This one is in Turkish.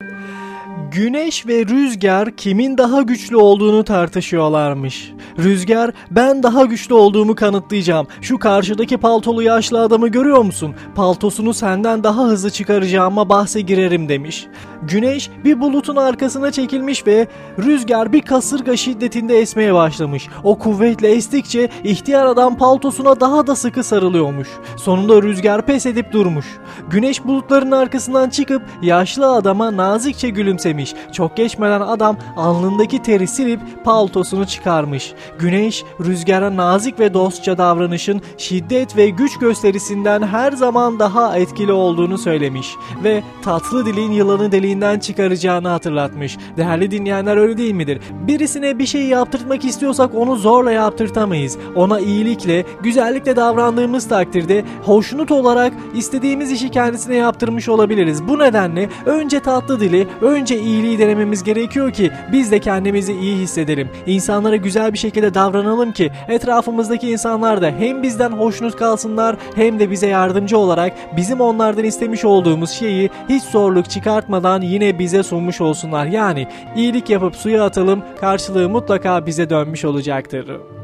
you Güneş ve Rüzgar kimin daha güçlü olduğunu tartışıyorlarmış. Rüzgar ben daha güçlü olduğumu kanıtlayacağım. Şu karşıdaki paltolu yaşlı adamı görüyor musun? Paltosunu senden daha hızlı çıkaracağıma bahse girerim demiş. Güneş bir bulutun arkasına çekilmiş ve rüzgar bir kasırga şiddetinde esmeye başlamış. O kuvvetle estikçe ihtiyar adam paltosuna daha da sıkı sarılıyormuş. Sonunda rüzgar pes edip durmuş. Güneş bulutların arkasından çıkıp yaşlı adama nazikçe gülümsemiş. Çok geçmeden adam alnındaki teri silip paltosunu çıkarmış. Güneş rüzgara nazik ve dostça davranışın şiddet ve güç gösterisinden her zaman daha etkili olduğunu söylemiş ve tatlı dilin yılanı deliğinden çıkaracağını hatırlatmış. Değerli dinleyenler öyle değil midir? Birisine bir şey yaptırtmak istiyorsak onu zorla yaptırtamayız. Ona iyilikle, güzellikle davrandığımız takdirde hoşnut olarak istediğimiz işi kendisine yaptırmış olabiliriz. Bu nedenle önce tatlı dili, önce iyiliği denememiz gerekiyor ki biz de kendimizi iyi hissedelim. İnsanlara güzel bir şekilde davranalım ki etrafımızdaki insanlar da hem bizden hoşnut kalsınlar hem de bize yardımcı olarak bizim onlardan istemiş olduğumuz şeyi hiç zorluk çıkartmadan yine bize sunmuş olsunlar. Yani iyilik yapıp suya atalım karşılığı mutlaka bize dönmüş olacaktır.